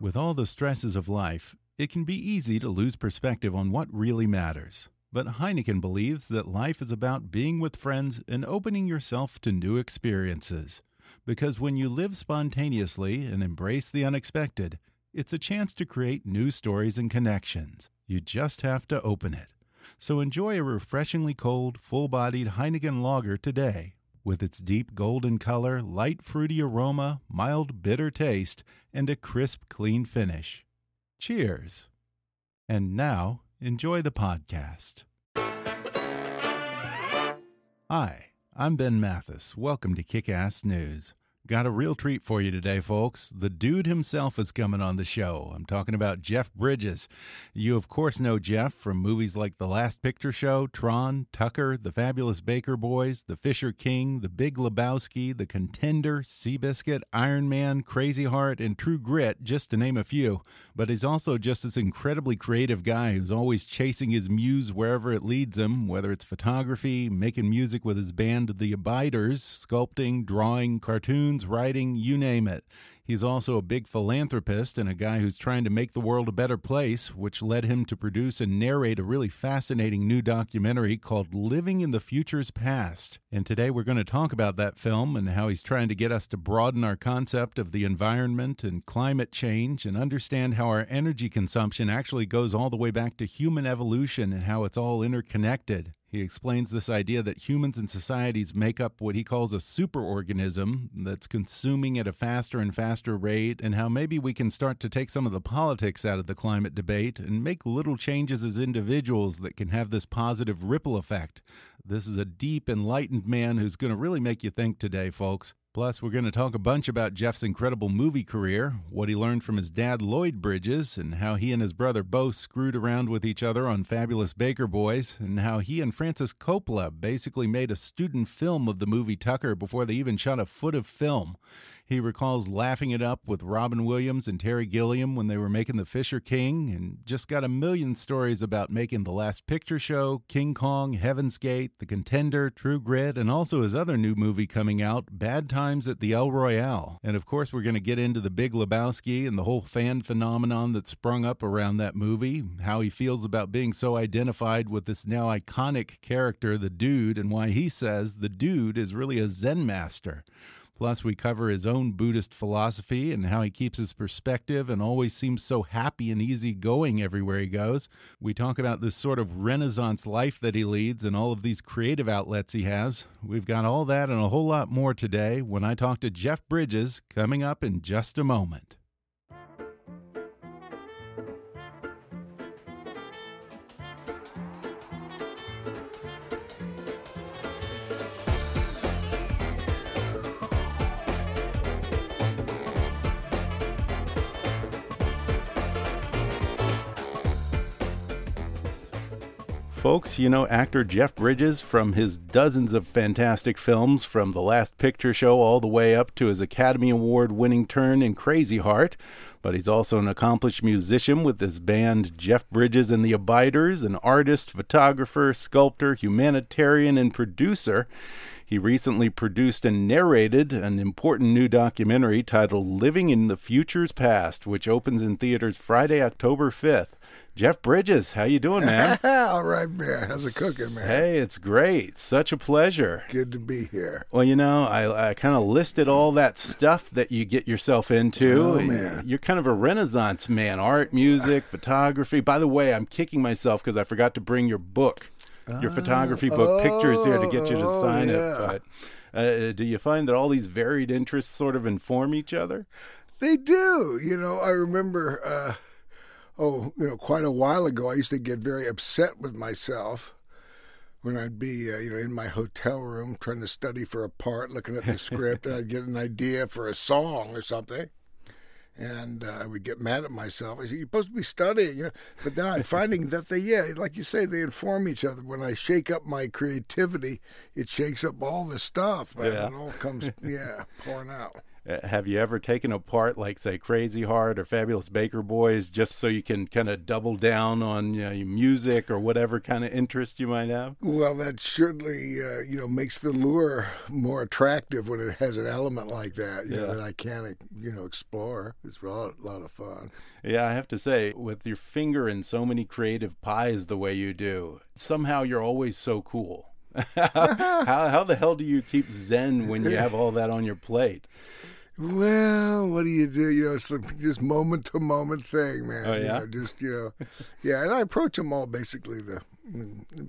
With all the stresses of life, it can be easy to lose perspective on what really matters. But Heineken believes that life is about being with friends and opening yourself to new experiences. Because when you live spontaneously and embrace the unexpected, it's a chance to create new stories and connections. You just have to open it. So enjoy a refreshingly cold, full bodied Heineken lager today with its deep golden color, light fruity aroma, mild bitter taste, and a crisp, clean finish. Cheers! And now, enjoy the podcast. Hi, I'm Ben Mathis. Welcome to Kick Ass News. Got a real treat for you today, folks. The dude himself is coming on the show. I'm talking about Jeff Bridges. You, of course, know Jeff from movies like The Last Picture Show, Tron, Tucker, The Fabulous Baker Boys, The Fisher King, The Big Lebowski, The Contender, Seabiscuit, Iron Man, Crazy Heart, and True Grit, just to name a few. But he's also just this incredibly creative guy who's always chasing his muse wherever it leads him, whether it's photography, making music with his band The Abiders, sculpting, drawing, cartoons writing, you name it. He's also a big philanthropist and a guy who's trying to make the world a better place, which led him to produce and narrate a really fascinating new documentary called Living in the Future's Past. And today we're going to talk about that film and how he's trying to get us to broaden our concept of the environment and climate change and understand how our energy consumption actually goes all the way back to human evolution and how it's all interconnected. He explains this idea that humans and societies make up what he calls a superorganism that's consuming at a faster and faster rate, and how maybe we can start to take some of the politics out of the climate debate and make little changes as individuals that can have this positive ripple effect. This is a deep, enlightened man who's going to really make you think today, folks. Plus, we're going to talk a bunch about Jeff's incredible movie career, what he learned from his dad, Lloyd Bridges, and how he and his brother both screwed around with each other on Fabulous Baker Boys, and how he and Francis Coppola basically made a student film of the movie Tucker before they even shot a foot of film. He recalls laughing it up with Robin Williams and Terry Gilliam when they were making The Fisher King, and just got a million stories about making The Last Picture Show, King Kong, Heaven's Gate, The Contender, True Grit, and also his other new movie coming out, Bad Times at the El Royale. And of course, we're going to get into The Big Lebowski and the whole fan phenomenon that sprung up around that movie, how he feels about being so identified with this now iconic character, the dude, and why he says the dude is really a Zen master. Plus, we cover his own Buddhist philosophy and how he keeps his perspective and always seems so happy and easygoing everywhere he goes. We talk about this sort of renaissance life that he leads and all of these creative outlets he has. We've got all that and a whole lot more today when I talk to Jeff Bridges coming up in just a moment. Folks, you know actor Jeff Bridges from his dozens of fantastic films, from The Last Picture Show all the way up to his Academy Award winning turn in Crazy Heart. But he's also an accomplished musician with his band Jeff Bridges and the Abiders, an artist, photographer, sculptor, humanitarian, and producer. He recently produced and narrated an important new documentary titled Living in the Future's Past, which opens in theaters Friday, October 5th. Jeff Bridges, how you doing, man? All right, man. How's it cooking, man? Hey, it's great. Such a pleasure. Good to be here. Well, you know, I, I kind of listed all that stuff that you get yourself into. Oh, man. You're kind of a renaissance man art, music, photography. By the way, I'm kicking myself because I forgot to bring your book, your photography book, pictures here to get you to oh, sign yeah. it. But uh, do you find that all these varied interests sort of inform each other? They do. You know, I remember, uh, oh, you know, quite a while ago, I used to get very upset with myself when I'd be, uh, you know, in my hotel room trying to study for a part, looking at the script, and I'd get an idea for a song or something. And uh, I would get mad at myself. I said, "You're supposed to be studying," you know. But then I'm finding that they, yeah, like you say, they inform each other. When I shake up my creativity, it shakes up all the stuff. Yeah. It all comes, yeah, pouring out. Uh, have you ever taken apart, like, say, Crazy Heart or Fabulous Baker Boys, just so you can kind of double down on you know, your music or whatever kind of interest you might have? Well, that certainly, uh, you know, makes the lure more attractive when it has an element like that, you know, Yeah. that I can, you know, explore. It's a lot, lot of fun. Yeah, I have to say, with your finger in so many creative pies the way you do, somehow you're always so cool. How, how the hell do you keep zen when you have all that on your plate? Well, what do you do? You know, it's the just moment to moment thing, man. Oh, You yeah? know, just you know, yeah. And I approach them all basically the,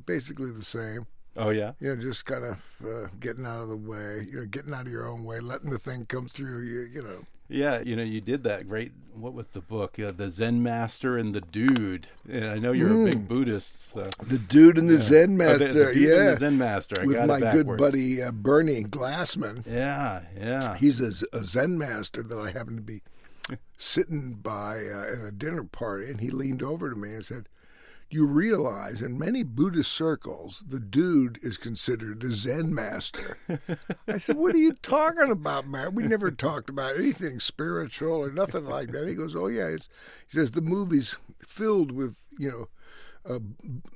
basically the same. Oh, yeah? You know, just kind of uh, getting out of the way. You know, getting out of your own way, letting the thing come through you. You know. Yeah, you know, you did that great. What was the book? Uh, the Zen Master and the Dude. And I know you're a big Buddhist. So. The dude and the Zen Oh, master, the, the Dude yeah. and the Zen Master. I with my good buddy uh, Bernie Glassman. Yeah, yeah. He's a Zen master that I happened to be sitting by uh, in a dinner party, and he leaned over to me and said, "You realize, in many Buddhist circles, the dude is considered the Zen master." I said, "What are you talking about, man? We never talked about anything spiritual or nothing like that." He goes, "Oh yeah," it's, he says the movie's filled with you know uh,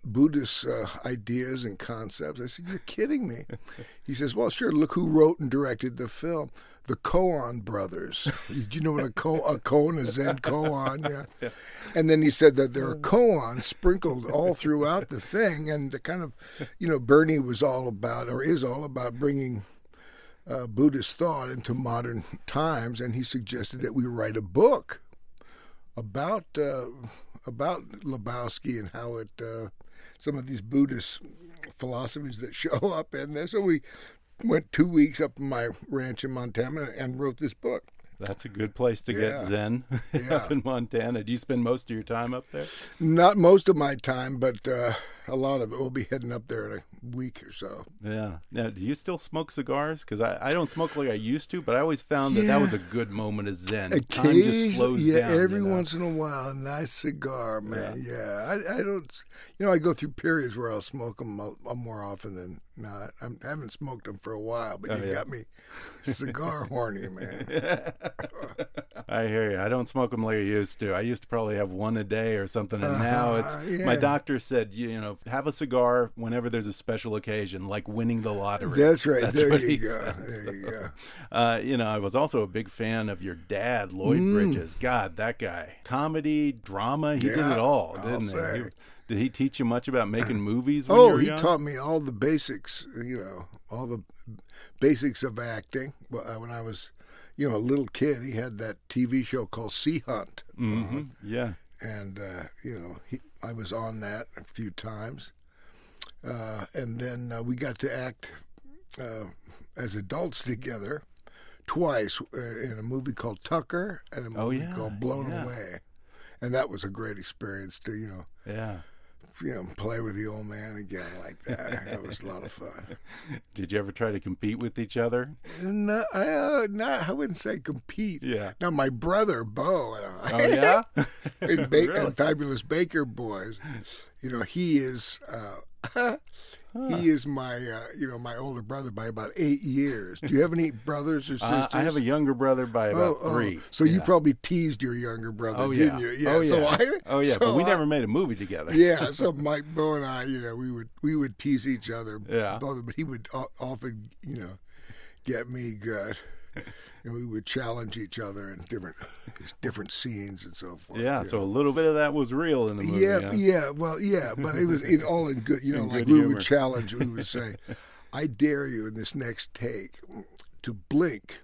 Buddhist uh, ideas and concepts. I said, "You're kidding me." He says, "Well, sure. Look who wrote and directed the film." The Coen brothers. You know what a, ko- a koan is? Zen koan, yeah. And then he said that there are koans sprinkled all throughout the thing, and the kind of, you know, Bernie was all about, or is all about, bringing uh, Buddhist thought into modern times, and he suggested that we write a book about uh, about Lebowski and how it uh, some of these Buddhist philosophies that show up in there. So we went two weeks up in my ranch in Montana and wrote this book. That's a good place to Yeah. get zen Yeah. up in Montana. Do you spend most of your time up there? Not most of my time, but uh, a lot of it. We'll be heading up there in a week or so. Yeah. Now, do you still smoke cigars? Because I, I don't smoke like I used to, but I always found that that was a good moment of zen. Time just slows yeah, down. you every know? once in a while, a nice cigar, man. Yeah, I, I don't, you know, I go through periods where I'll smoke them more often than I'm, I haven't smoked them for a while, but Oh, you yeah. got me cigar horny, man. I hear you. I don't smoke them like I used to. I used to probably have one a day or something, and now Uh-huh, it's my doctor said you, you know have a cigar whenever there's a special occasion, like winning the lottery. That's right. there what you go. says. There you go. Uh, you know, I was also a big fan of your dad, Lloyd Mm. Bridges. God, that guy. Comedy, drama, he did it all, I'll didn't he? say. he? Did he teach you much about making movies when you Oh, he young? taught me all the basics, you know, all the basics of acting. Well, uh, When I was, you know, a little kid, he had that TV show called Sea Hunt. hmm Yeah. and uh, you know he, I was on that a few times, uh, and then uh, we got to act uh, as adults together twice uh, in a movie called Tucker and a movie Oh, yeah, called Blown yeah. Away, and that was a great experience to you know Yeah. You know play with the old man again like that. that was a lot of fun. Did you ever try to compete with each other? No, uh, not I wouldn't say compete. Yeah. Now my brother Bo and I. Oh yeah. in, ba- Really? in Fabulous Baker Boys, you know, he is uh, he is my uh, you know my older brother by about eight years. Do you have any brothers or sisters? Uh, I have a younger brother by about Oh, oh. three. So you probably teased your younger brother, Oh yeah. didn't you? Yeah. Oh yeah. So I, oh yeah. so but we I- never made a movie together. yeah. So Mike Bo and I, you know, we would we would tease each other. Yeah. Both, but he would often, you know, get me good. And we would challenge each other in different different scenes and so forth. Yeah, so a little bit of that was real in the movie. yeah, huh? yeah, well, yeah, but it was in, all in good. You know, In like we humor. would challenge. We would say, "I dare you in this next take to blink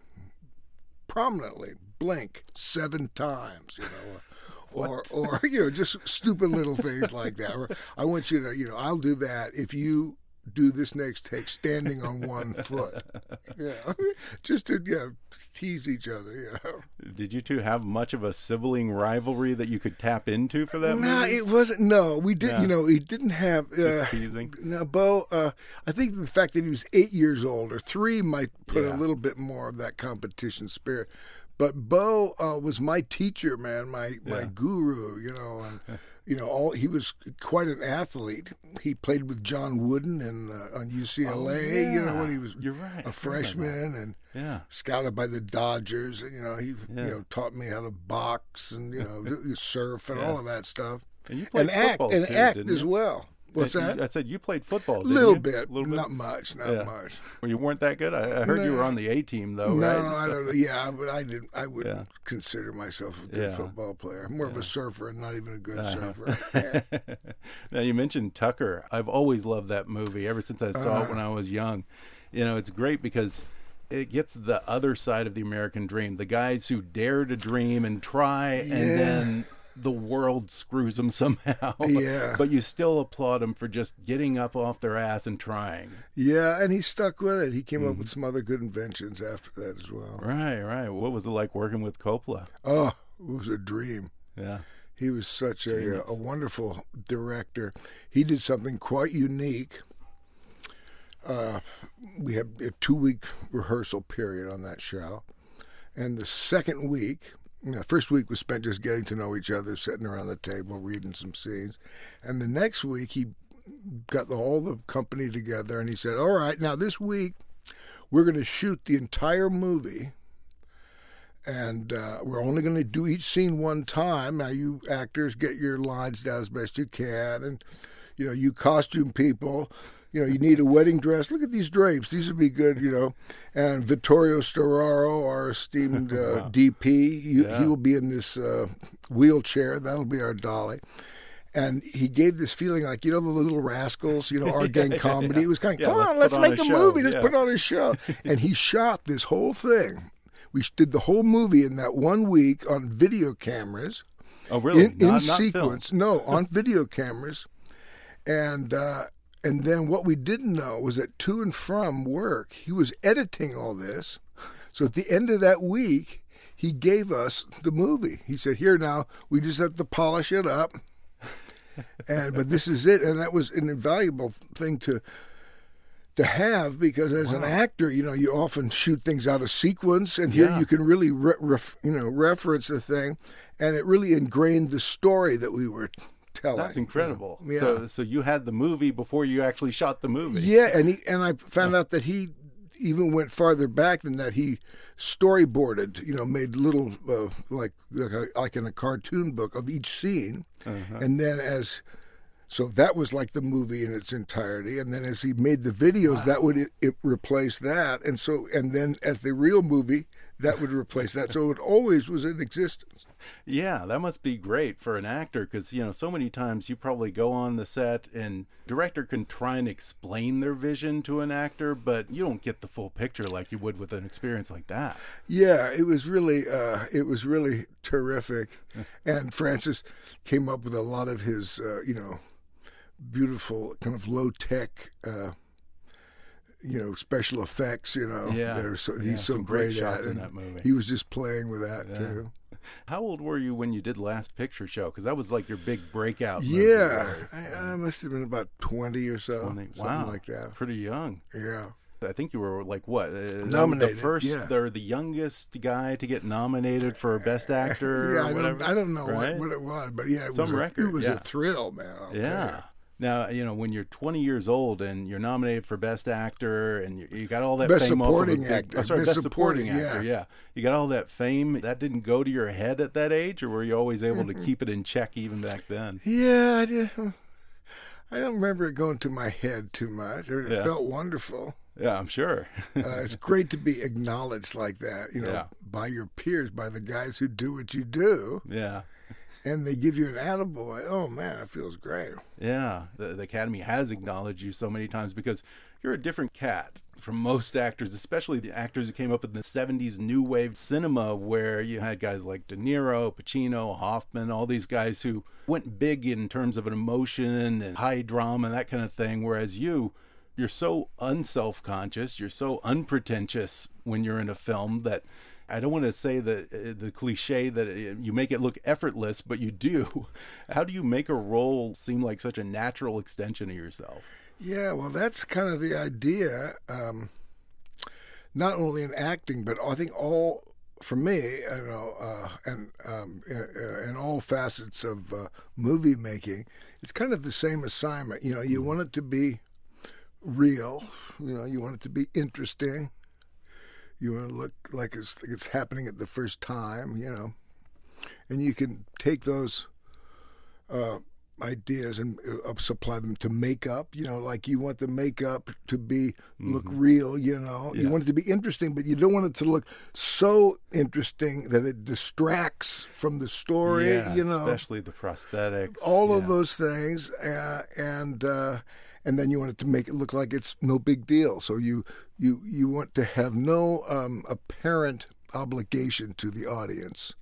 prominently, blink seven times." You know. Or, or you know, just stupid little things like that. Or I want you to, you know, I'll do that if you do this next take standing on one foot. Yeah, just to yeah tease each other. You know. Did you two have much of a sibling rivalry that you could tap into for that No, movie? it wasn't. No, we didn't. Yeah. You know, we didn't have. Uh, teasing. Now, Bo, uh, I think the fact that he was eight years old or three might put Yeah. a little bit more of that competition spirit. But Bo uh, was my teacher, man, my my Yeah. guru. You know, and you know, all he was quite an athlete. He played with John Wooden and uh, on UCLA. You know, when he was Oh, right, a freshman and Yeah. scouted by the Dodgers. And, you know, he Yeah. you know taught me how to box and you know surf and all of that stuff And you played and act football and act as well. What's that? I said you played football. A Didn't little you? bit, little bit. not much, not Yeah. much. Well, you weren't that good. I, I heard you were on the A team though, no, right? I don't know. Yeah, but I didn't. I wouldn't Yeah. consider myself a good Yeah. football player. I'm more of a surfer and not even a good Uh-huh. surfer. Now you mentioned Tucker. I've always loved that movie ever since I saw it Uh-huh. when I was young. You know, it's great because it gets the other side of the American dream. The guys who dare to dream and try and then the world screws them somehow. Yeah. But you still applaud them for just getting up off their ass and trying. yeah, and he stuck with it. He came Mm-hmm. up with some other good inventions after that as well. Right, right. What was it like working with Coppola? Oh, it was a dream. Yeah. He was such a, a wonderful director. He did something quite unique. Uh, we had a two week rehearsal period on that show. And the second week, know, first week was spent just getting to know each other, sitting around the table, reading some scenes. And the next week, he got the, all the company together and he said, All right, now this week, we're going to shoot the entire movie and uh, we're only going to do each scene one time. Now, you actors get your lines down as best you can, and you know, you costume people, you know, you need a wedding dress. Look at these drapes; these would be good, you know. And Vittorio Storaro, our esteemed uh, DP, you, Yeah. he will be in this uh, wheelchair. That'll be our dolly. And he gave this feeling like, you know, the little rascals, you know, our gang comedy. It was kind of, Yeah, come let's on, let's make a a, show." movie. Let's Yeah. put on a show. and he shot this whole thing. We did the whole movie in that one week on video cameras Oh, really? in, in Not- not sequence. No, on video cameras, and uh, and then what we didn't know was that to and from work, he was editing all this. So at the end of that week, he gave us the movie. He said, "Here now, we just have to polish it up." And but this is it, and that was an invaluable thing to to have because as an actor, you know, you often shoot things out of sequence, and here Yeah. you can really, re- ref, you know, reference the thing, and it really ingrained the story that we were That's incredible. Yeah. So, so you had the movie before you actually shot the movie. Yeah, and he and I found out that he even went farther back than that. He storyboarded, you know, made little uh, like like, a, like in a cartoon book of each scene, Uh-huh. and then as so that was like the movie in its entirety, and then as he made the videos, that would it, it replace that, and so and then as the real movie, that would replace that. So it always was in existence. Yeah, that must be great for an actor because you know so many times you probably go on the set and director can try and explain their vision to an actor, but you don't get the full picture like you would with an experience like that. Yeah, it was really uh, it was really terrific, and Francis came up with a lot of his uh, you know beautiful kind of low tech. Uh, you know, special effects. You know, Yeah. that are so, Yeah, he's so great great, at. and that movie. He was just playing with that Yeah. too. How old were you when you did Last Picture Show? Because that was like your big breakout. Yeah. I, I must have been about twenty or so, 20 something Wow, like that. Pretty young. Yeah, I think you were like what? uh, Nominated, The first, yeah. or the youngest guy to get nominated for Best Actor. yeah. or I whatever, don't, I don't know right? what, what it was, but yeah, it Some was a, record, It was yeah. a thrill, man. I'll Yeah. Now you know when you're 20 years old and you're nominated for Best Actor and you, you got all that Best fame supporting off of a big, actor. oh, sorry, Best Best, supporting, supporting, actor. yeah. Yeah, you got all that fame. That didn't go to your head at that age, or were you always able to keep it in check even back then? Yeah, I did. I don't remember it going to my head too much. It Yeah. felt wonderful. Yeah, I'm sure. Uh, it's great to be acknowledged like that, you know, Yeah. by your peers, by the guys who do what you do, yeah. And they give you an attaboy. Oh man, it feels great. Yeah, the, the Academy has acknowledged you so many times because you're a different cat from most actors, especially the actors who came up in the 70s new wave cinema, where you had guys like De Niro, Pacino, Hoffman, all these guys who went big in terms of an emotion and high drama and that kind of thing. Whereas you, you're so unself conscious, you're so unpretentious when you're in a film that. I don't want to say that uh, the cliche that uh, you make it look effortless, but you do. How do you make a role seem like such a natural extension of yourself? Yeah, well, that's kind of the idea. Um, not only in acting, but I think all for me, you know, uh, and um, in, in all facets of uh, movie making, it's kind of the same assignment. You know, you want it to be real. You know, you want it to be interesting. You want to look like it's it's happening at the first time. You know, and you can take those uh, ideas and uh, supply them to makeup. You know, like you want the makeup to be look real. You know, Yeah. you want it to be interesting, but you don't want it to look so interesting that it distracts from the story. yeah, you know, especially the prosthetics. all of those things, uh, and uh, and then you want it to make it look like it's no big deal. So you you you want to have no um, apparent obligation to the audience.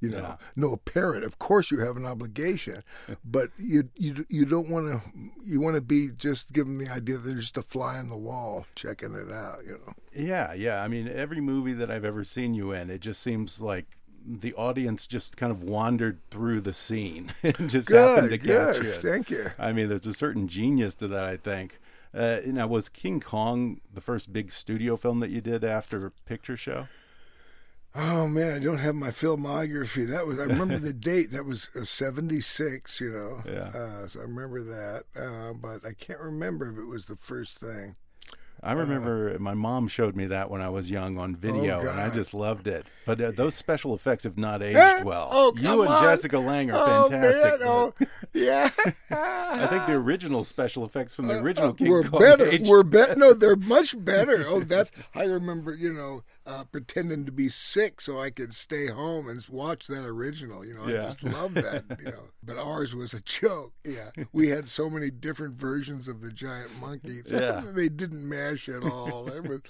You know, Yeah. no apparent. Of course, you have an obligation, but you you you don't want to. You want to be just give them the idea that they're just a fly on the wall checking it out. You know. Yeah, yeah. I mean, every movie that I've ever seen you in, it just seems like the audience just kind of wandered through the scene and just happened to Good, catch good. it. Thank you. I mean, there's a certain genius to that, I think. Uh, now, was King Kong the first big studio film that you did after Picture Show? Oh man, I don't have my filmography. That was I remember the date. That was uh, seventy six. You know, Yeah. Uh, so I remember that, uh, but I can't remember if it was the first thing. I remember my mom showed me that when I was young on video, and I Oh, just loved it. But uh, those special effects have not aged Eh? well. Oh, come you and on. Jessica Lange are oh, fantastic. Man, oh, yeah. I think the original special effects from the original Uh, King we're Kong better. aged We're better. No, they're much better. Oh, that's. I remember, you know, uh, pretending to be sick so I could stay home and watch that original. You know, Yeah. I just love that. You know, but ours was a joke. Yeah, we had so many different versions of the giant monkey. Yeah. they didn't mash at all. It was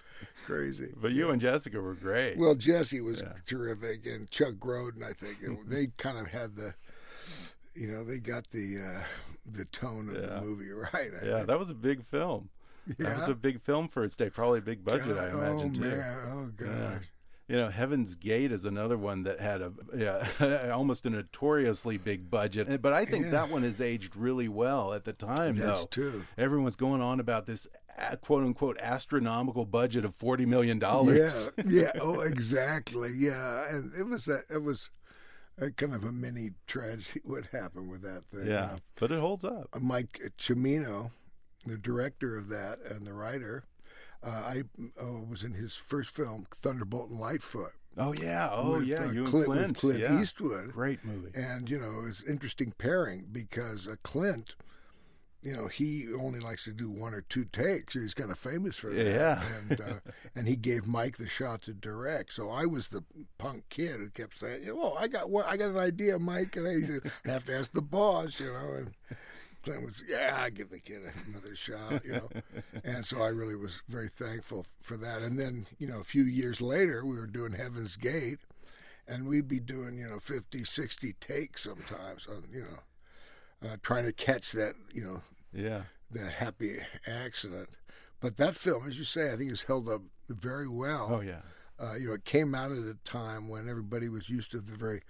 crazy. But you and Jessica were great. Well, Jesse was terrific, and Chuck Grodin. I think Mm-hmm. they kind of had the, you know, they got the uh, the tone of Yeah. the movie right. I yeah, think. that was a big film. That was a big film for its day. Probably a big budget, I God, imagine oh, too. Man, oh gosh. You know, Heaven's Gate is another one that had a yeah, almost a notoriously big budget. But I think Yeah. that one has aged really well at the time, That's though. true. Everyone's going on about this uh, quote unquote astronomical budget of $40 million. Yeah, yeah. Oh, exactly. Yeah, and it was a, it was a kind of a mini tragedy. What happened with that thing? Yeah, know. but it holds up. Mike Cimino, the director of that and the writer, uh, I uh, was in his first film, Thunderbolt and Lightfoot. Oh, yeah. Oh, with, yeah. uh, you and Clint, Clint. with Clint yeah. Eastwood. Great movie. And you know, it's interesting pairing because uh, Clint, you know, he only likes to do one or two takes. He's kind of famous for that. Yeah. And uh, and he gave Mike the shot to direct. So I was the punk kid who kept saying, "Oh, I got one, I got an idea, Mike." And he said, "I have to ask the boss," you know. And Clint was, "Yeah, I give the kid another shot," you know. and so I really was very thankful for that. And then, you know, a few years later, we were doing Heaven's Gate and we'd be doing you know 50 60 takes sometimes on you know uh, trying to catch that you know Yeah. that happy accident but that film as you say i think has held up very well Oh, yeah. uh, you know it came out at a time when everybody was used to the very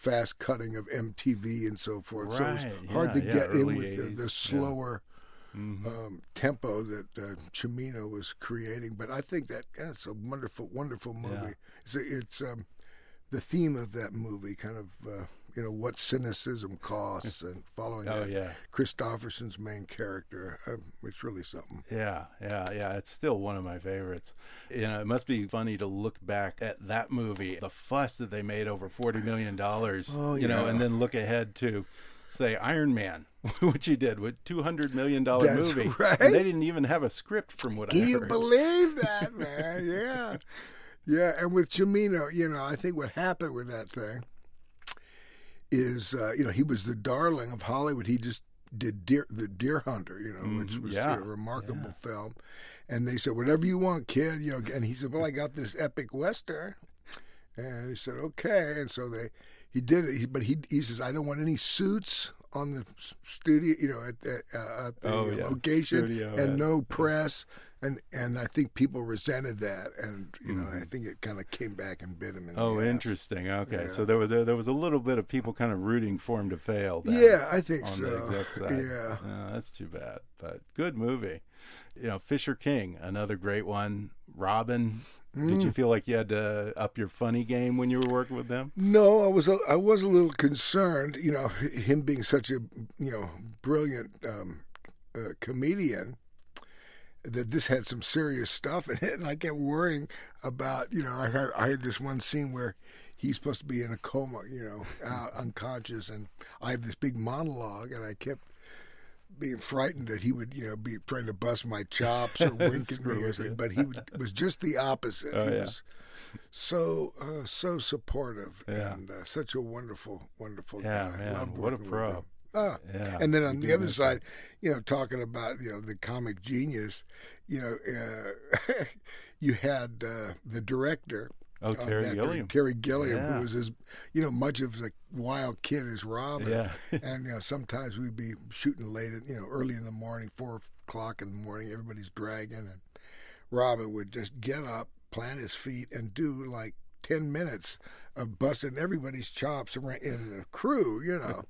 fast cutting of mtv and so forth so it was Right, hard to yeah, yeah, get in with the, 80s, the yeah. slower Mhm. um, tempo that uh, Cimino was creating. But I think that yeah, it's a wonderful, wonderful movie. Yeah. It's, it's um, the theme of that movie, kind of uh, you know what cynicism costs, and following Oh, that yeah. Kristofferson's main character. Um, it's really something. Yeah, yeah, yeah. It's still one of my favorites. You know, it must be funny to look back at that movie, the fuss that they made over forty million dollars. Oh, You know, and then look ahead to say Iron Man, which he did with two hundred million dollar movie, right. and they didn't even have a script from what Can I you believe that, man? Yeah. Yeah, and with Cimino, you know, I think what happened with that thing is, uh, you know, he was the darling of Hollywood. He just did Deer, the Deer Hunter, you know, which Mhm, was yeah, a remarkable film. And they said, "Whatever you want, kid," you know. And he said, "Well, I got this epic western." And he said, "Okay." And so they, he did it. He, but he he says, "I don't want any suits on the studio, you know, at the, uh, at the Oh, yeah. location, Studio, and yeah. no press." And and I think people resented that, and you know, Mm-hmm. I think it kind of came back and bit him in Oh, interesting. Okay, Yeah. so there was there, there was a little bit of people kind of rooting for him to fail. Yeah, I think so. the exec side. Yeah. Oh, that's too bad, but good movie. You know, Fisher King, another great one. Robin. Did Mm. you feel like you had to up your funny game when you were working with them? No, I was a, I was a little concerned. You know, him being such a you know brilliant um, uh, comedian, that this had some serious stuff in it, and I kept worrying about. You know, I had I had this one scene where he's supposed to be in a coma, you know, out unconscious, and I have this big monologue, and I kept being frightened that he would, you know, be trying to bust my chops or wink at me or something. But he would, was just the opposite. Oh, he yeah. was so uh, so supportive Yeah. and uh, such a wonderful, wonderful Yeah, guy. man, Loved what a pro. Ah. Yeah, and then on the other side, you know, talking about you know the comic genius, you know, uh, you had uh, the director. Oh, uh, of Terry Gilliam. Terry Gilliam, Yeah. who was as you know much of a wild kid as Robin. Yeah. and you know sometimes we'd be shooting late, at, you know, early in the morning, four o'clock in the morning. Everybody's dragging, and Robin would just get up, plant his feet, and do like ten minutes of busting everybody's chops around in the crew, you know.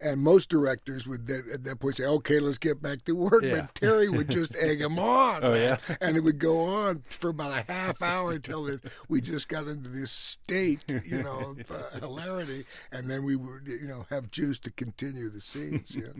And most directors would then, at that point say, "Okay, let's get back to work." Yeah. But Terry would just egg him on. Oh, yeah? and it would go on for about a half hour until it, we just got into this state, you know, of uh, hilarity, and then we would, you know, have juice to continue the scenes. Yeah.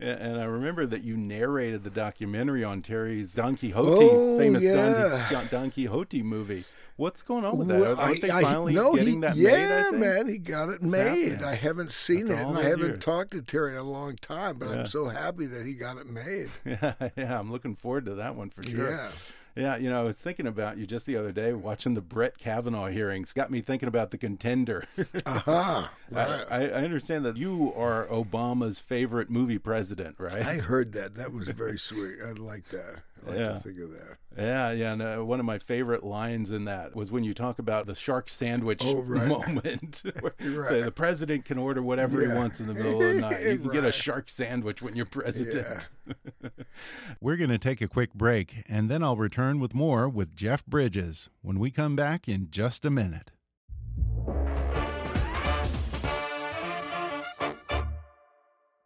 And I remember that you narrated the documentary on Terry's Don Quixote, Oh, famous yeah. Don, Don Quixote movie. What's going on with that? Well, Aren't they I- I- finally no, getting he, that yeah, made? I man, he got it made. I haven't seen After it, and I haven't years. talked to Terry in a long time. But Yeah. I'm so happy that he got it made. Yeah, yeah, I'm looking forward to that one for sure. Yeah. Yeah, you know, I was thinking about you just the other day watching the Brett Kavanaugh hearings. Got me thinking about the contender. Uh-huh, Aha! Right. I, I understand that you are Obama's favorite movie president, right? I heard that. That was very sweet. I like that. I like Yeah. to think of that. Yeah, yeah. And, uh, one of my favorite lines in that was when you talk about the shark sandwich Oh, right. moment. Right. say the president can order whatever he wants in the middle of the night. You can get a shark sandwich when you're president. We're going to take a quick break, and then I'll return with more with Jeff Bridges when we come back in just a minute.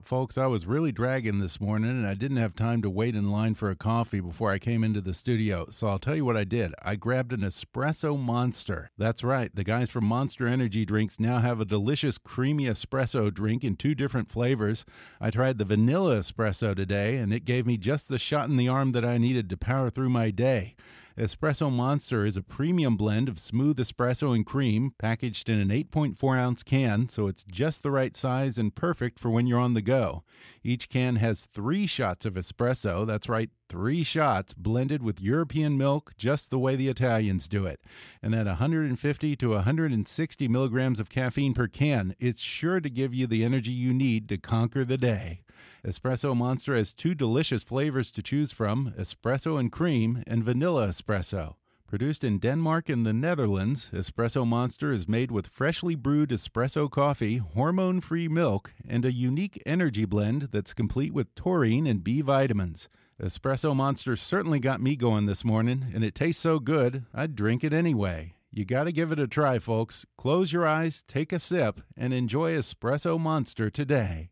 Folks, I was really dragging this morning and I didn't have time to wait in line for a coffee before I came into the studio. So I'll tell you what I did. I grabbed an espresso monster. That's right. The guys from Monster Energy Drinks now have a delicious creamy espresso drink in two different flavors. I tried the vanilla espresso today and it gave me just the shot in the arm that I needed to power through my day. Espresso Monster is a premium blend of smooth espresso and cream, packaged in an 8.4 ounce can, so it's just the right size and perfect for when you're on the go. Each can has three shots of espresso, that's right, three shots, blended with European milk, just the way the Italians do it. And at 150 to 160 milligrams of caffeine per can, it's sure to give you the energy you need to conquer the day. Espresso Monster has two delicious flavors to choose from espresso and cream, and vanilla espresso. Produced in Denmark and the Netherlands, Espresso Monster is made with freshly brewed espresso coffee, hormone free milk, and a unique energy blend that's complete with taurine and B vitamins. Espresso Monster certainly got me going this morning, and it tastes so good, I'd drink it anyway. You gotta give it a try, folks. Close your eyes, take a sip, and enjoy Espresso Monster today.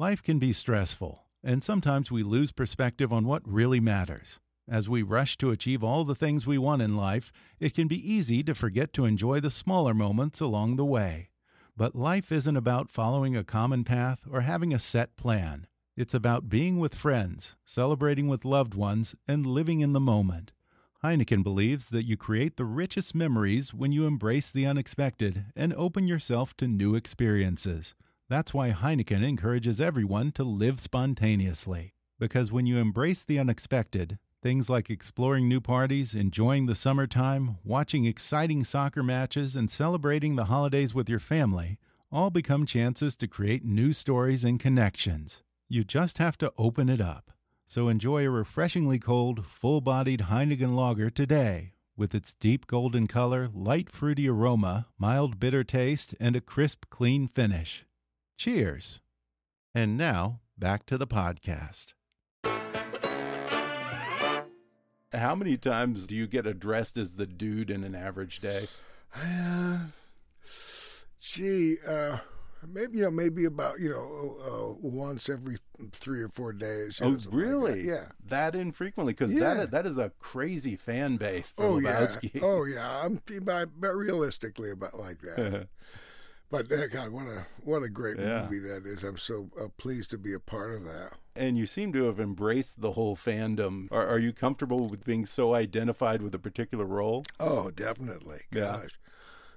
Life can be stressful, and sometimes we lose perspective on what really matters. As we rush to achieve all the things we want in life, it can be easy to forget to enjoy the smaller moments along the way. But life isn't about following a common path or having a set plan. It's about being with friends, celebrating with loved ones, and living in the moment. Heineken believes that you create the richest memories when you embrace the unexpected and open yourself to new experiences. That's why Heineken encourages everyone to live spontaneously. Because when you embrace the unexpected, things like exploring new parties, enjoying the summertime, watching exciting soccer matches, and celebrating the holidays with your family all become chances to create new stories and connections. You just have to open it up. So enjoy a refreshingly cold, full bodied Heineken lager today with its deep golden color, light fruity aroma, mild bitter taste, and a crisp, clean finish. Cheers. And now, back to the podcast. How many times do you get addressed as the dude in an average day? Uh, gee, uh, maybe you know, maybe about you know, uh, once every three or four days. Oh, know, really? Like that. Yeah. That infrequently, because Yeah. that that is a crazy fan base for Oh yeah. Oh yeah. I'm but, but realistically about like that. but uh, God, what a what a great Yeah. movie that is. I'm so uh, pleased to be a part of that. and you seem to have embraced the whole fandom. Are, are you comfortable with being so identified with a particular role? Oh, definitely. Yeah. Gosh.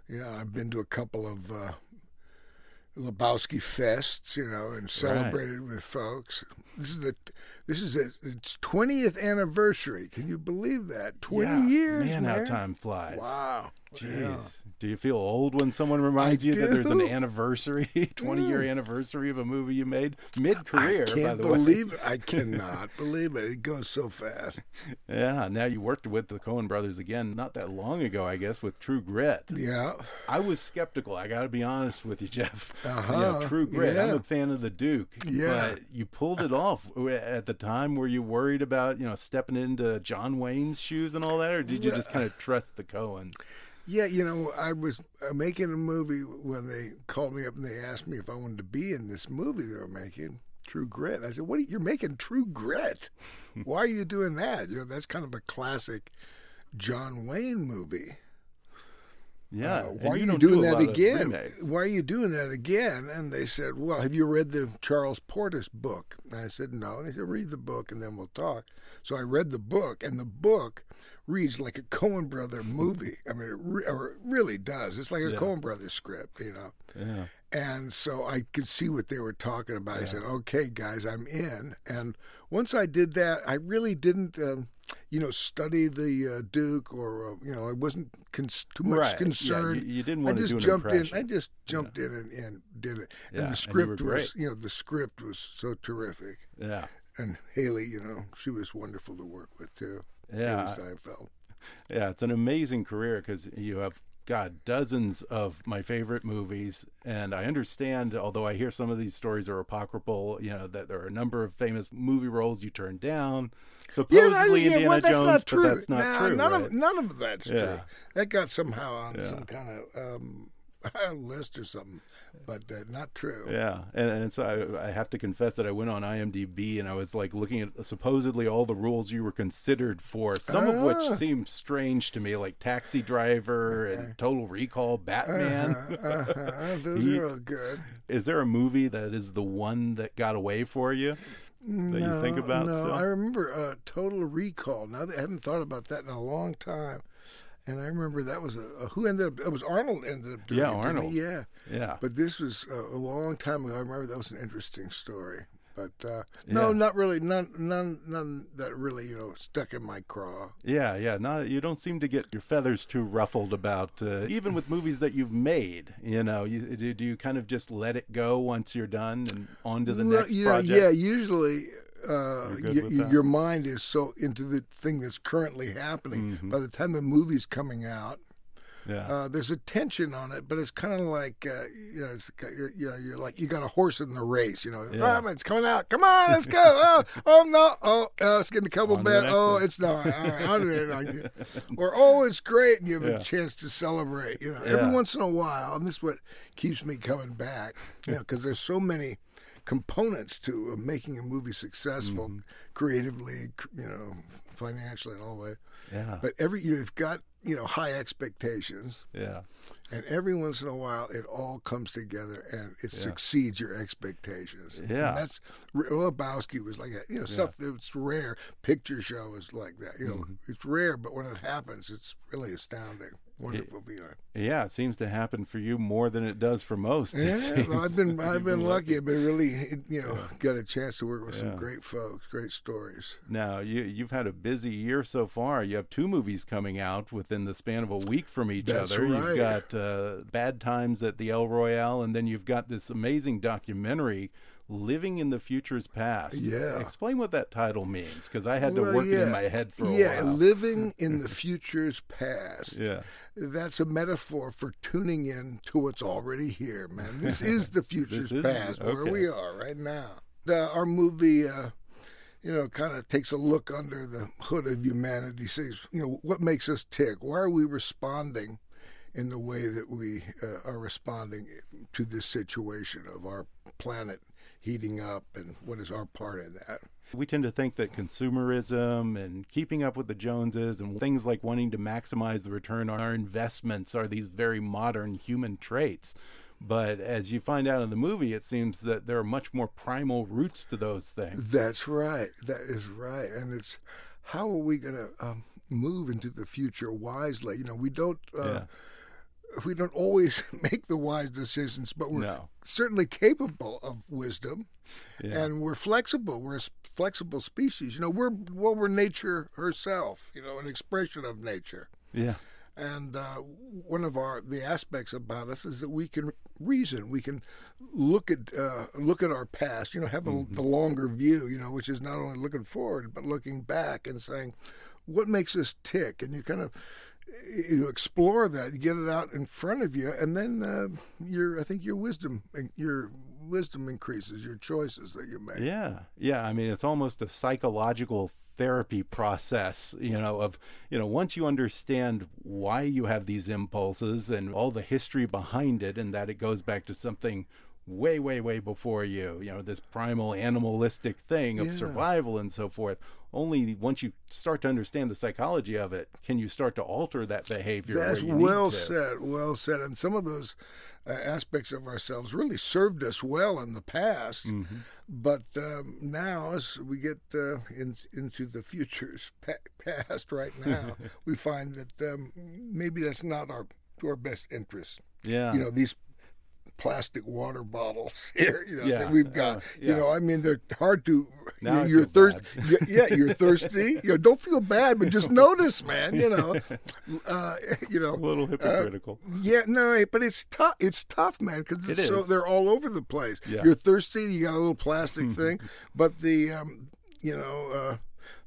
Yeah, I've been to a couple of uh, Lebowski fests, you know, and celebrated with folks. This is the this is a, its twentieth anniversary. Can you believe that? Twenty Yeah. years, Man, how time flies. Wow. Jeez. Yeah. Do you feel old when someone reminds I you that there's an anniversary, 20 year anniversary of a movie you made mid career, I can't the way? believe it. I cannot believe it. It goes so fast. Yeah, now you worked with the Coen brothers again not that long ago, I guess, with True Grit. Yeah. I was skeptical. I got to be honest with you, Jeff. Uh-huh. You know, True Grit. I'm a fan of the Duke. Yeah. But you pulled it off at the time. Were you worried about you know stepping into John Wayne's shoes and all that, or did you just kind of trust the Coens? Yeah, you know, I was uh, making a movie when they called me up and they asked me if I wanted to be in this movie they were making, True Grit. I said, "What? Are you, you're making True Grit? Why are you doing that? You know, that's kind of a classic John Wayne movie. Yeah. Uh, why are you do doing that again? Why are you doing that again?" And they said, "Well, have you read the Charles Portis book?" And I said, "No." And they said, "Read the book and then we'll talk." So I read the book, and the book reads like a Coen Brother movie. I mean, it, re- or it really does. It's like a Yeah. Coen Brother script, you know. Yeah. And so I could see what they were talking about. I said, "Okay, guys, I'm in." And once I did that, I really didn't, um, you know, study the uh, Duke, or uh, you know, I wasn't cons- too much Right. Yeah, concerned. you- you didn't I wanna just do an jumped in. I just jumped in and, and did it. Yeah, And and the you were script was, you know, the script was so terrific. Yeah. And Hailee, you know, she was wonderful to work with too. Yeah. Hailee Steinfeld. Yeah, it's an amazing career because you have got dozens of my favorite movies, and I understand. Although I hear some of these stories are apocryphal, you know that there are a number of famous movie roles you turned down. Supposedly that- Indiana well, that's Jones, not true. but that's not Nah, true. None right? of none of that's Yeah. true. That got somehow on Yeah. some kind of um, list or something, but uh, not true. Yeah, and, and so I, I have to confess that I went on IMDb and I was like looking at supposedly all the roles you were considered for, some of which Ah. seemed strange to me, like Taxi Driver and Total Recall, Batman. Uh-huh, uh-huh. Those He- are all good. Is there a movie that is the one that got away for you that you think about? No, still? I remember uh, Total Recall. Now I haven't thought about that in a long time, and I remember that was a, a who ended up. It was Arnold ended up doing Yeah, it. Arnold. Yeah, yeah. but this was uh, a long time ago. I remember that was an interesting story. But uh, no, Yeah. not really. None, none, none that really you know stuck in my craw. Yeah, yeah. No, you don't seem to get your feathers too ruffled about uh, even with movies that you've made. You know, you, do, do you kind of just let it go once you're done and on to the Well, next you know, project? yeah, usually uh, y- with y- that? your mind is so into the thing that's currently happening. Mm-hmm. By the time the movie's coming out, yeah. uh, there's a tension on it, but it's kind of like uh, you know, it's, you're, you know, you're like you got a horse in the race. You know, Yeah. "Ah, it's coming out. Come on, let's go. Oh, oh no. Oh, oh, it's getting a couple bad. Oh, it's not. All right, I'll do it. I'll- or oh, it's great, and you have Yeah. a chance to celebrate. You know, every once in a while, and this is what keeps me coming back. You know, because there's so many components to making a movie successful, Mm-hmm. creatively, you know, financially, and all that. yeah. But every you've got you know high expectations, yeah. And every once in a while it all comes together and it yeah. succeeds your expectations. Yeah, and that's Lebowski was like that. You know, yeah. stuff that's rare. Picture show is like that. You know, mm-hmm. it's rare, but when it happens, it's really astounding. Wonderful it, viewing. Yeah, it seems to happen for you more than it does for most. Yeah, well, I've been I've been lucky. I've been really you know yeah. got a chance to work with yeah. some great folks, great stories. Now you you've had a busy year so far. You have two movies coming out within the span of a week from each That's other. Right. You've got uh, Bad Times at the El Royale, and then you've got this amazing documentary Living in the Future's Past. Yeah. Explain what that title means, because I had to work yeah. it in my head for a yeah, while. Living in the Future's Past. Yeah. That's a metaphor for tuning in to what's already here, man. This is the future's is, past, okay. where we are right now. Uh, our movie, uh, you know, kind of takes a look under the hood of humanity, says, you know, what makes us tick? Why are we responding in the way that we uh, are responding to this situation of our planet heating up and what is our part in that. We tend to think that consumerism and keeping up with the Joneses and things like wanting to maximize the return on our investments are these very modern human traits. But as you find out in the movie, it seems that there are much more primal roots to those things. That's right. That is right. And it's how are we going to um, move into the future wisely? You know, we don't. Uh, yeah we don't always make the wise decisions, but we're no. certainly capable of wisdom, yeah. and we're flexible. We're a flexible species. You know, we're well, we're nature herself. You know, an expression of nature. Yeah. And uh, one of our the aspects about us is that we can reason. We can look at uh, look at our past. You know, have a, mm-hmm. the longer view. You know, which is not only looking forward but looking back and saying, what makes us tick? And you kind of you explore that, get it out in front of you, and then uh, your I think your wisdom your wisdom increases, your choices that you make. Yeah, yeah. I mean, it's almost a psychological therapy process you know of you know once you understand why you have these impulses and all the history behind it and that it goes back to something way way way before you you know this primal animalistic thing of yeah. survival and so forth only once you start to understand the psychology of it can you start to alter that behavior. That's well said, well said. And some of those uh, aspects of ourselves really served us well in the past, mm-hmm. but um, now as we get uh, in, into the future's past right now, we find that um, maybe that's not our to our best interest. Yeah, you know these plastic water bottles here, you know, yeah, that we've got. uh, yeah. You know, I mean, they're hard to. Now you're thirsty. yeah, you're thirsty. You know, don't feel bad, but just notice, man. You know, uh, you know, a little hypocritical. Uh, yeah, no, but it's tough. It's tough, man, because it so they're all over the place. Yeah. You're thirsty. You got a little plastic thing, but the, um, you know. Uh,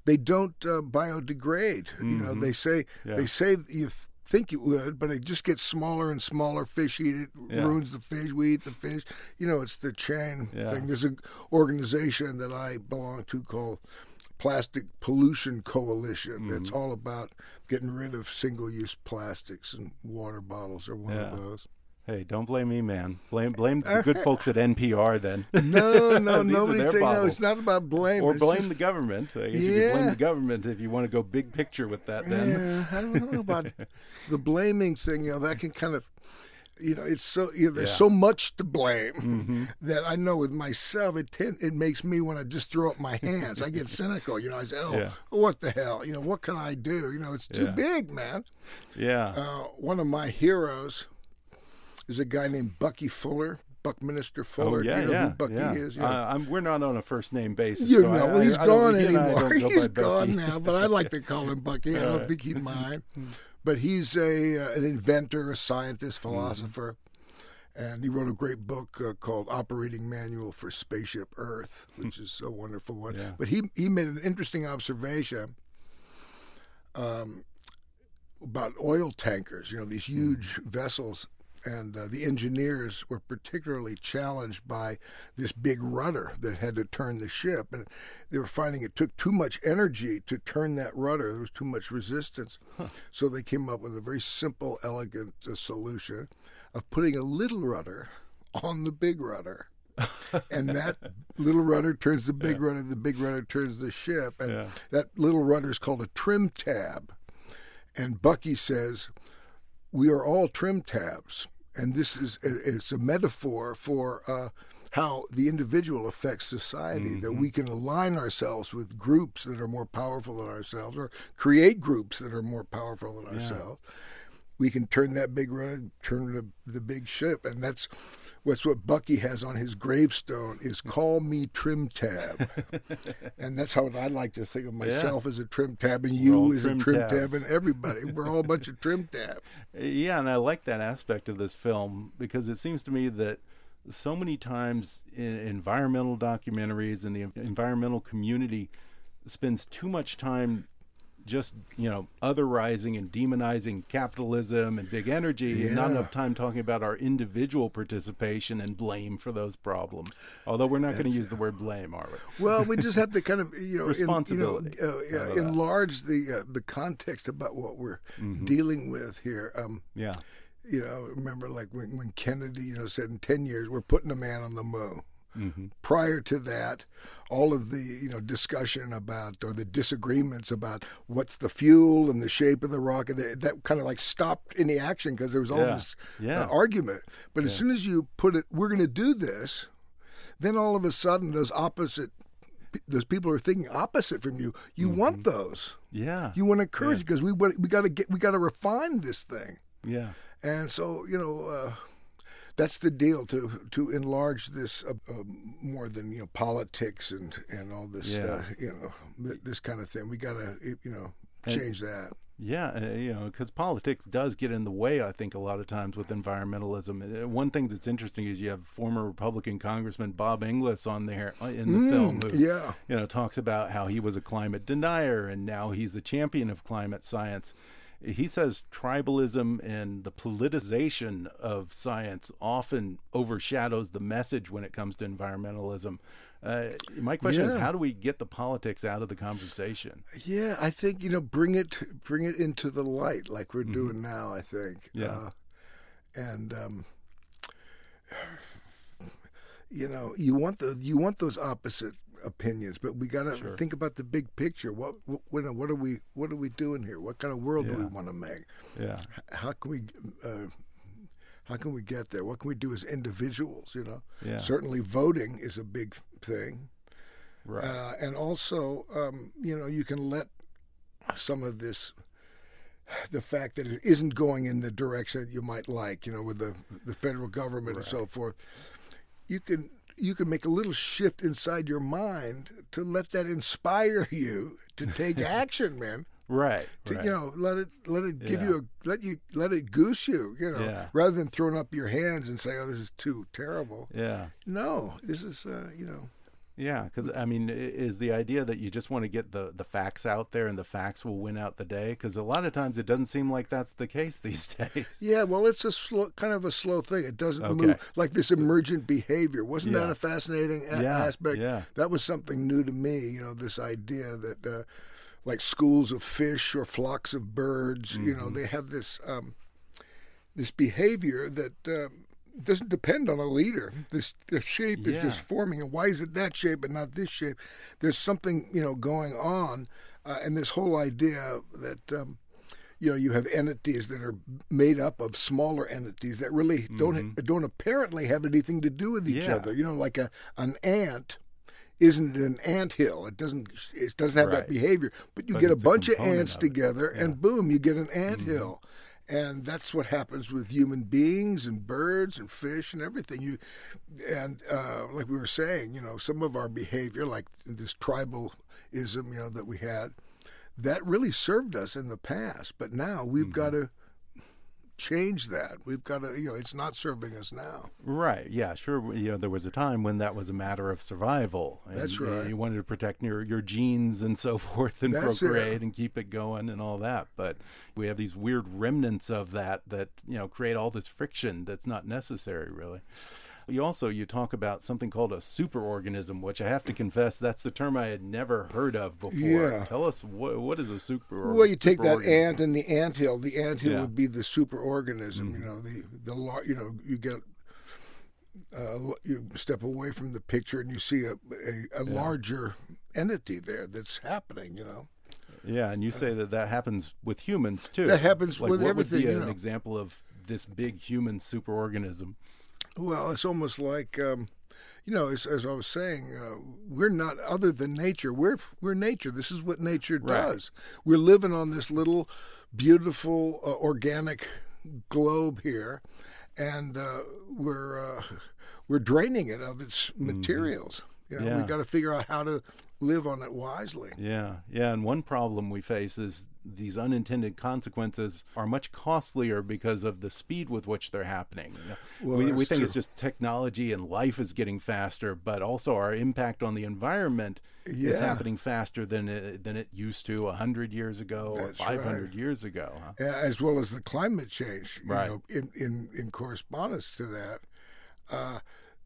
they don't uh, biodegrade. Mm-hmm. You know, they say they say you think it would, but it just gets smaller and smaller. Fish eat it, Yeah. ruins the fish. We eat the fish. You know, it's the chain Yeah. thing. There's an organization that I belong to called Plastic Pollution Coalition that's Mm-hmm. all about getting rid of single-use plastics and water bottles are one Yeah. of those. Hey, don't blame me, man. Blame blame the good folks at NPR then. No, no, nobody say no. It's not about blame. or blame just- the government. I guess you could blame the government if you want to go big picture with that. Then Yeah, I don't know about the blaming thing. You know, that can kind of, you know, it's so you know, there's Yeah. so much to blame Mm-hmm. that I know with myself, it tend, it makes me want to just throw up my hands. I get cynical. You know, I say, oh, Yeah. what the hell? You know, what can I do? You know, it's too Yeah. big, man. yeah, Uh, one of my heroes is a guy named Bucky Fuller. Buckminster Fuller. oh yeah, you know yeah, who Bucky yeah. is? You know? Uh, I'm, we're not on a first name basis. You so I- know, well, I- he's I gone I anymore. go He's gone now, but I like to call him Bucky. I don't Alright. think he'd mind. But he's a uh, an inventor, a scientist, philosopher, and he wrote a great book uh, called "Operating Manual for Spaceship Earth," which is a wonderful one. Yeah. But he he made an interesting observation. Um, about oil tankers, you know, these huge vessels and uh, the engineers were particularly challenged by this big rudder that had to turn the ship and they were finding it took too much energy to turn that rudder. There was too much resistance. So they came up with a very simple elegant uh, solution of putting a little rudder on the big rudder. And that little rudder turns the big rudder the big rudder turns the ship. And Yeah. that little rudder is called a trim tab. And bucky says we are all trim tabs, and this is it's a metaphor for uh, how the individual affects society. Mm-hmm. That we can align ourselves with groups that are more powerful than ourselves, or create groups that are more powerful than yeah. ourselves. We can turn that big run, turn the, the big ship, and that's what's what Bucky has on his gravestone is "Call me Trim Tab," and that's how I like to think of myself yeah. as a trim tab, and you as a trim tabs. tab, and everybody. We're all a bunch of trim tabs. Yeah, and I like that aspect of this film because it seems to me that so many times in environmental documentaries and the environmental community spends too much time just you know otherizing and demonizing capitalism and big energy yeah. and not enough time talking about our individual participation and blame for those problems. Although we're not going to use the word blame are we? Well we just have to kind of you know responsibility in, you know, uh, enlarge the uh, the context about what we're mm-hmm. dealing with here. Um, yeah. you know remember like when, when kennedy you know said in 10 years we're putting a man on the moon Mm-hmm. Prior to that, all of the you know discussion about or the disagreements about what's the fuel and the shape of the rocket that, that kind of like stopped any action because there was all yeah. this yeah. Uh, argument. But yeah. as soon as you put it, we're going to do this, then all of a sudden those opposite those people are thinking opposite from you. You mm-hmm. want those. Yeah. You want to encourage because we we got to get we got to refine this thing. Yeah. And so you know. Uh, that's the deal to to enlarge this uh, uh, more than you know politics and and all this yeah. uh, you know this kind of thing. We got to you know change and, that. Yeah, you know, because politics does get in the way. I think a lot of times with environmentalism. Uh, one thing that's interesting is you have former Republican Congressman Bob Inglis on there uh, in the mm, film, who yeah. you know talks about how he was a climate denier and now he's a champion of climate science he says tribalism and the politicization of science often overshadows the message when it comes to environmentalism. Uh, my question yeah. is, how do we get the politics out of the conversation? Yeah, I think you know, bring it, bring it into the light, like we're mm-hmm. doing now. I think. Yeah. Uh, and um, you know, you want the you want those opposite opinions, but we got to sure. think about the big picture. What, what what are we what are we doing here? What kind of world yeah. do we want to make? Yeah. How can we uh, how can we get there? What can we do as individuals? You know. Yeah. Certainly, voting is a big thing. Right. Uh, and also, um, you know, you can let some of this the fact that it isn't going in the direction you might like, you know, with the the federal government right. and so forth. You can you can make a little shift inside your mind to let that inspire you to take action, man. Right, to, right. You know, let it let it give yeah. you a let you let it goose you. You know, yeah. rather than throwing up your hands and say, "Oh, this is too terrible." Yeah. No, this is uh, you know. Yeah, because I mean, is the idea that you just want to get the the facts out there and the facts will win out the day? Because a lot of times it doesn't seem like that's the case these days. Yeah, well, it's a slow, kind of a slow thing. It doesn't okay. move like this emergent behavior. Wasn't yeah. that a fascinating a- yeah. aspect? Yeah, that was something new to me. You know, this idea that uh, like schools of fish or flocks of birds. Mm-hmm. You know, mm-hmm. they have this um, this behavior that. Um, doesn't depend on a leader. This the shape is just forming, and why is it that shape and not this shape? There's something you know going on, uh, and this whole idea that. Um, you know, you have entities that are made up of smaller entities that really mm-hmm. don't don't apparently have anything to do with each yeah. other. You know, like a an ant isn't an ant hill. It doesn't it doesn't have right. that behavior. But you but get a bunch a of ants of together, yeah. and boom, you get an ant mm-hmm. hill and that's what happens with human beings and birds and fish and everything you and uh, like we were saying you know some of our behavior like this tribalism you know that we had that really served us in the past but now we've mm-hmm. got to change that. We've got to, you know, it's not serving us now. Right. Yeah. Sure. You know, there was a time when that was a matter of survival. And, That's right. You, know, you wanted to protect your your genes and so forth, and That's procreate it. and keep it going and all that. But we have these weird remnants of that that you know create all this friction that's not necessary, really. You also you talk about something called a superorganism, which I have to confess that's the term I had never heard of before. Yeah. Tell us what what is a super? Well, you take that ant and the ant hill. The ant hill yeah. would be the superorganism. Mm-hmm. You know the the you know you get. Uh, you step away from the picture and you see a a, a yeah. larger entity there that's happening. You know. Yeah, and you say that that happens with humans too. That happens like, with what everything. Would be you an know? example of this big human superorganism. Well, it's almost like, um, you know, as, as I was saying, uh, we're not other than nature. We're we're nature. This is what nature Right. does. We're living on this little, beautiful, uh, organic globe here, and uh, we're uh, we're draining it of its materials. You know, Mm-hmm. Yeah. we got to figure out how to live on it wisely. Yeah, yeah, and one problem we face is these unintended consequences are much costlier because of the speed with which they're happening. Well, we we that's think it's just technology and life is getting faster, but also our impact on the environment is happening faster than it, than it used to hundred years ago or five hundred right. years ago. Huh? Yeah, as well as the climate change. You Right. know, in, in, in correspondence to that, uh,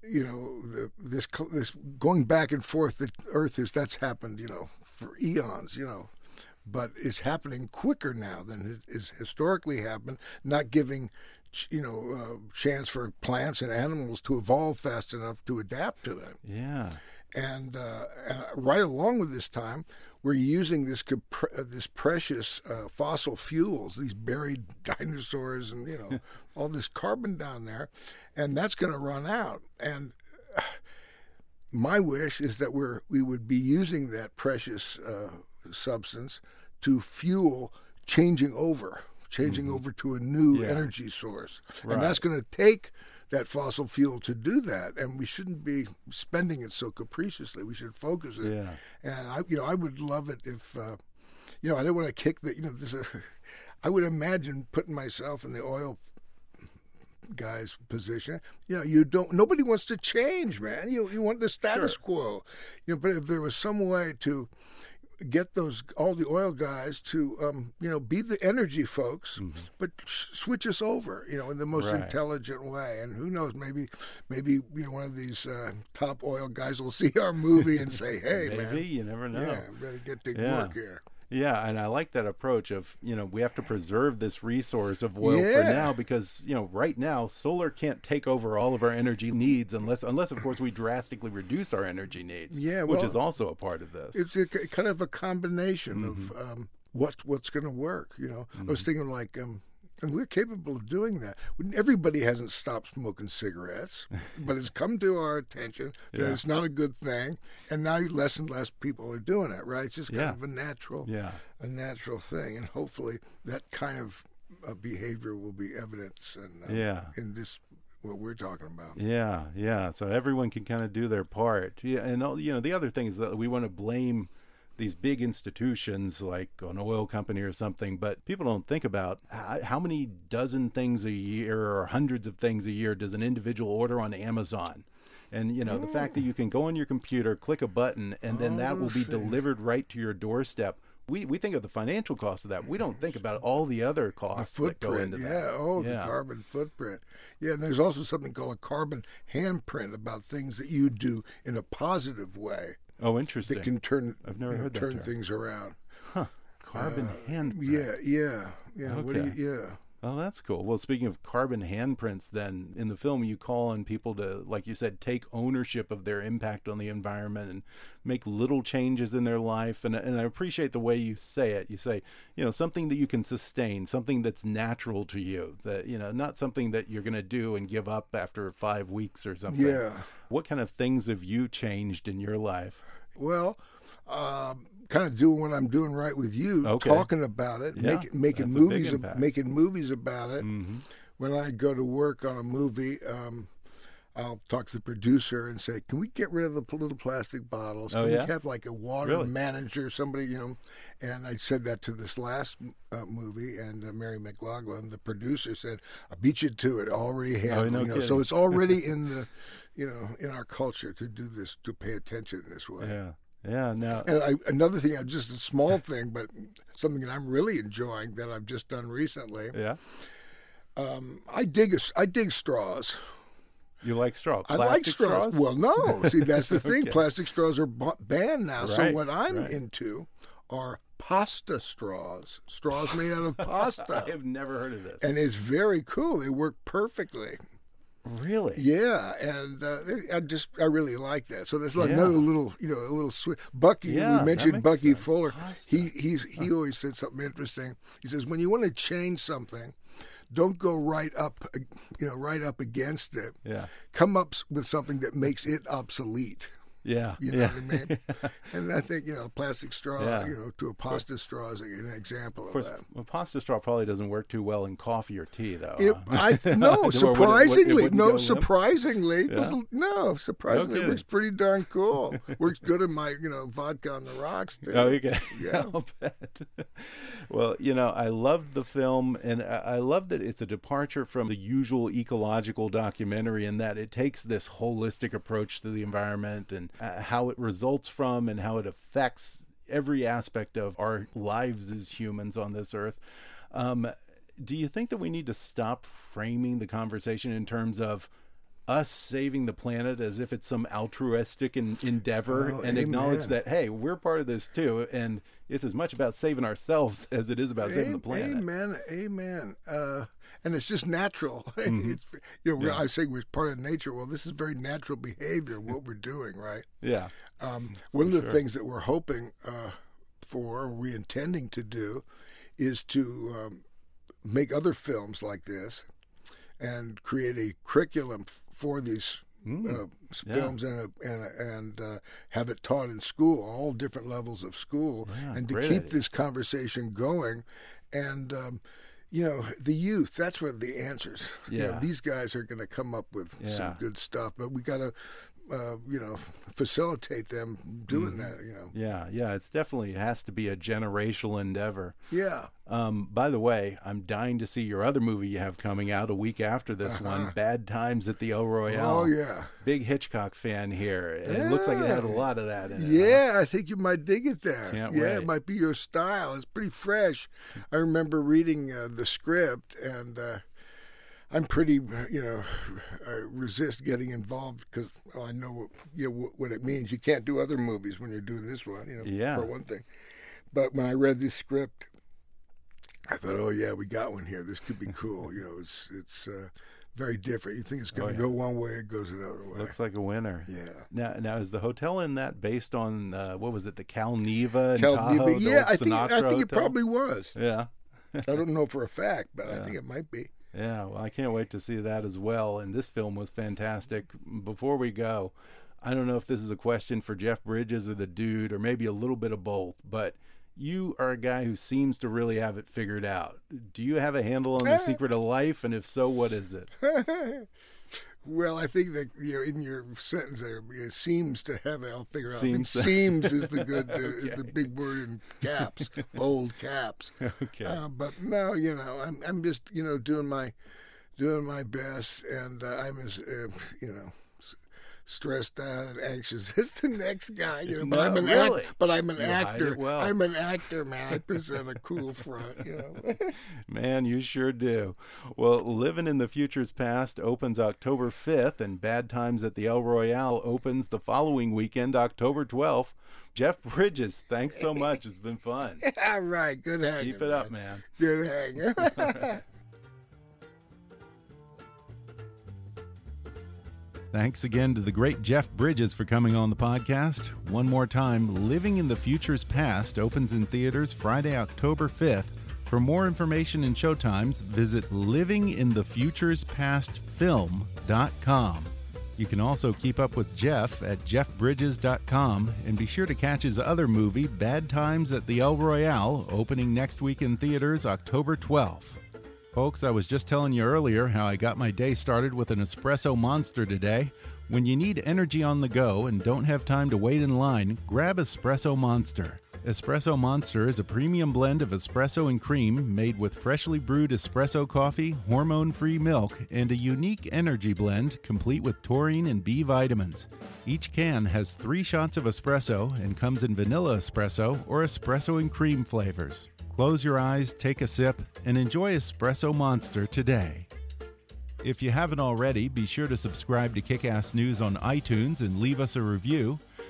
you know, the, this this going back and forth, the Earth is that's happened, you know, for eons, you know, but it's happening quicker now than it is historically happened. Not giving, you know, uh, chance for plants and animals to evolve fast enough to adapt to it Yeah, and, uh, and right along with this time, we're using this compre- uh, this precious uh, fossil fuels, these buried dinosaurs, and you know all this carbon down there, and that's going to run out. And uh, my wish is that we're we would be using that precious uh, substance to fuel changing over, changing over to a new Yeah. energy source, Right. and that's going to take that fossil fuel to do that. And we shouldn't be spending it so capriciously. We should focus it. Yeah. And I, you know, I would love it if, uh, you know, I don't want to kick the, you know, this. Is, I would imagine putting myself in the oil guy's position. You know, you don't. Nobody wants to change, man. You you want the status quo. You know, but if there was some way to get those all the oil guys to um, you know be the energy folks, but sh- switch us over. You know, in the most Right. intelligent way. And who knows? Maybe maybe you know one of these uh, top oil guys will see our movie and say, "Hey, maybe man." you never know. Yeah, better get to Yeah. work here. Yeah, and I like that approach of, you know, we have to preserve this resource of oil for now because, you know, right now solar can't take over all of our energy needs unless unless of course we drastically reduce our energy needs. Yeah, which well, is also a part of this. It's a, kind of a combination Mm-hmm. of um, what what's going to work. You know, I was thinking like, um, and we're capable of doing that. Everybody hasn't stopped smoking cigarettes, but it's come to our attention that Yeah. it's not a good thing, and now less and less people are doing it. Right? It's just kind Yeah. of a natural, Yeah. a natural thing, and hopefully that kind of uh, behavior will be evidence and uh, Yeah. in this what we're talking about. Yeah, yeah. So everyone can kind of do their part. Yeah, and all, you know, the other thing is that we want to blame these big institutions like an oil company or something, but people don't think about how, many dozen things a year or hundreds of things a year does an individual order on Amazon. And you know the fact that you can go on your computer, click a button, and then that will be delivered right to your doorstep. We, we think of the financial cost of that. We don't think about all the other The costs that go footprint, into yeah. that. Oh, the carbon footprint. Yeah, and there's also something called a carbon handprint about things that you do in a positive way Oh, interesting. that can turn I've never you know, heard that turn term. things around. Huh? Carbon uh, handprint. Yeah, yeah, yeah. What do Okay. you, yeah. Oh, that's cool. Well, speaking of carbon handprints, then in the film, you call on people to, like you said, take ownership of their impact on the environment and make little changes in their life. And, and I appreciate the way you say it. You say, you know, something that you can sustain, something that's natural to you, that, you know, not something that you're going to do and give up after five weeks or something. Yeah. What kind of things have you changed in your life? Well, um, kind of doing what I'm doing right with you, Okay. talking about it, Yeah, making making that's a big movies, ab- making movies about it. Mm-hmm. When I go to work on a movie, um, I'll talk to the producer and say, "Can we get rid of the little plastic bottles? Can Oh, yeah? we have like a water Really? manager, somebody, you know?" And I said that to this last uh, movie, and uh, Mary McLaughlin, the producer, said, "I beat you to it. Already handled. Oh, no you know, so it's already in the, you know, in our culture to do this, to pay attention this way." Yeah. Yeah. Now, And I, another thing, uh, just a small thing, but something that I'm really enjoying that I've just done recently. yeah. Um, I dig a, I dig straws. You like straws? I like Plastic straws. Well, no, see that's the thing. Okay. Plastic straws are b- banned now. So what I'm right. into are pasta straws. Straws made out of pasta, I have never heard of this. and it's very cool. They work perfectly. Really? Yeah, and uh, I just I really like that. So there's like yeah. another little, you know, a little sweet. Bucky, yeah, we mentioned Bucky sense. Fuller. Pasta. He he's he always said something interesting. He says when you want to change something, don't go right up, you know, right up against it. Yeah. Come up with something that makes it obsolete. Yeah. You know yeah. what I mean? and I think, you know, plastic straw, yeah. you know, to a pasta straw is an example of, of that. A pasta straw probably doesn't work too well in coffee or tea, though. It, I, no, surprisingly. It, no, surprisingly. Yeah. No, surprisingly. It works pretty darn cool. works good in my, you know, vodka on the rocks, too. Oh, you can. Yeah. I'll bet. well, you know, I loved the film, and I love that it's a departure from the usual ecological documentary in that it takes this holistic approach to the environment and uh, how it results from and how it affects every aspect of our lives as humans on this earth. Um, do you think that we need to stop framing the conversation in terms of us saving the planet as if it's some altruistic in, endeavor oh, and amen. acknowledge that hey we're part of this too and it's as much about saving ourselves as it is about saving the planet amen amen uh, and it's just natural mm-hmm. it's, you know yeah. i say we're part of nature well this is very natural behavior what we're doing right yeah um, one of the sure. things that we're hoping uh, for we intending to do is to um, make other films like this and create a curriculum for these mm, uh, yeah. films and and and uh, have it taught in school, all different levels of school, yeah, and to keep idea. this conversation going, and. Um, you know the youth that's where the answers yeah you know, these guys are going to come up with yeah. some good stuff but we got to uh, you know, facilitate them doing mm-hmm. that. You know. Yeah, yeah. It's definitely it has to be a generational endeavor. Yeah. Um, by the way, I'm dying to see your other movie you have coming out a week after this uh-huh. one, Bad Times at the El Royale. Oh yeah. Big Hitchcock fan here, yeah. it looks like it had a lot of that in it. Yeah, huh? I think you might dig it there. Can't yeah, wait. it might be your style. It's pretty fresh. I remember reading uh, the script and. Uh, I'm pretty, you know, I resist getting involved because I know what, you know what, what, it means. You can't do other movies when you're doing this one, you know, yeah. for one thing. But when I read this script, I thought, oh yeah, we got one here. This could be cool. you know, it's it's uh, very different. You think it's going to oh, yeah. go one way, it goes another way. Looks like a winner. Yeah. Now, now is the hotel in that based on uh, what was it, the Cal Neva Cal Tahoe? Neva. Yeah, I think I think it probably was. Yeah. I don't know for a fact, but yeah. I think it might be. Yeah, well, I can't wait to see that as well. And this film was fantastic. Before we go, I don't know if this is a question for Jeff Bridges or the dude, or maybe a little bit of both, but you are a guy who seems to really have it figured out. Do you have a handle on the secret of life? And if so, what is it? Well, I think that you know in your sentence there it seems to have it. I'll figure out. Seems, seems is the good uh, okay. is the big word in caps, bold caps. Okay. Uh, but no, you know, I'm I'm just you know doing my doing my best, and uh, I'm as uh, you know stressed out and anxious as the next guy. You know, but no, I'm an really? act, but I'm an you actor. Well. I'm an actor, man. I present a cool front. You know, man, you sure do. Well, Living in the Future's Past opens October 5th, and Bad Times at the El Royale opens the following weekend, October 12th. Jeff Bridges, thanks so much. It's been fun. All right, good hanging. Keep it man. up, man. Good hanging. Thanks again to the great Jeff Bridges for coming on the podcast. One more time, Living in the Future's Past opens in theaters Friday, October 5th. For more information and showtimes, visit livinginthefuturespastfilm.com. You can also keep up with Jeff at jeffbridges.com and be sure to catch his other movie, Bad Times at the El Royale, opening next week in theaters October 12th. Folks, I was just telling you earlier how I got my day started with an espresso monster today. When you need energy on the go and don't have time to wait in line, grab Espresso Monster. Espresso Monster is a premium blend of espresso and cream made with freshly brewed espresso coffee, hormone free milk, and a unique energy blend complete with taurine and B vitamins. Each can has three shots of espresso and comes in vanilla espresso or espresso and cream flavors. Close your eyes, take a sip, and enjoy Espresso Monster today. If you haven't already, be sure to subscribe to Kickass News on iTunes and leave us a review.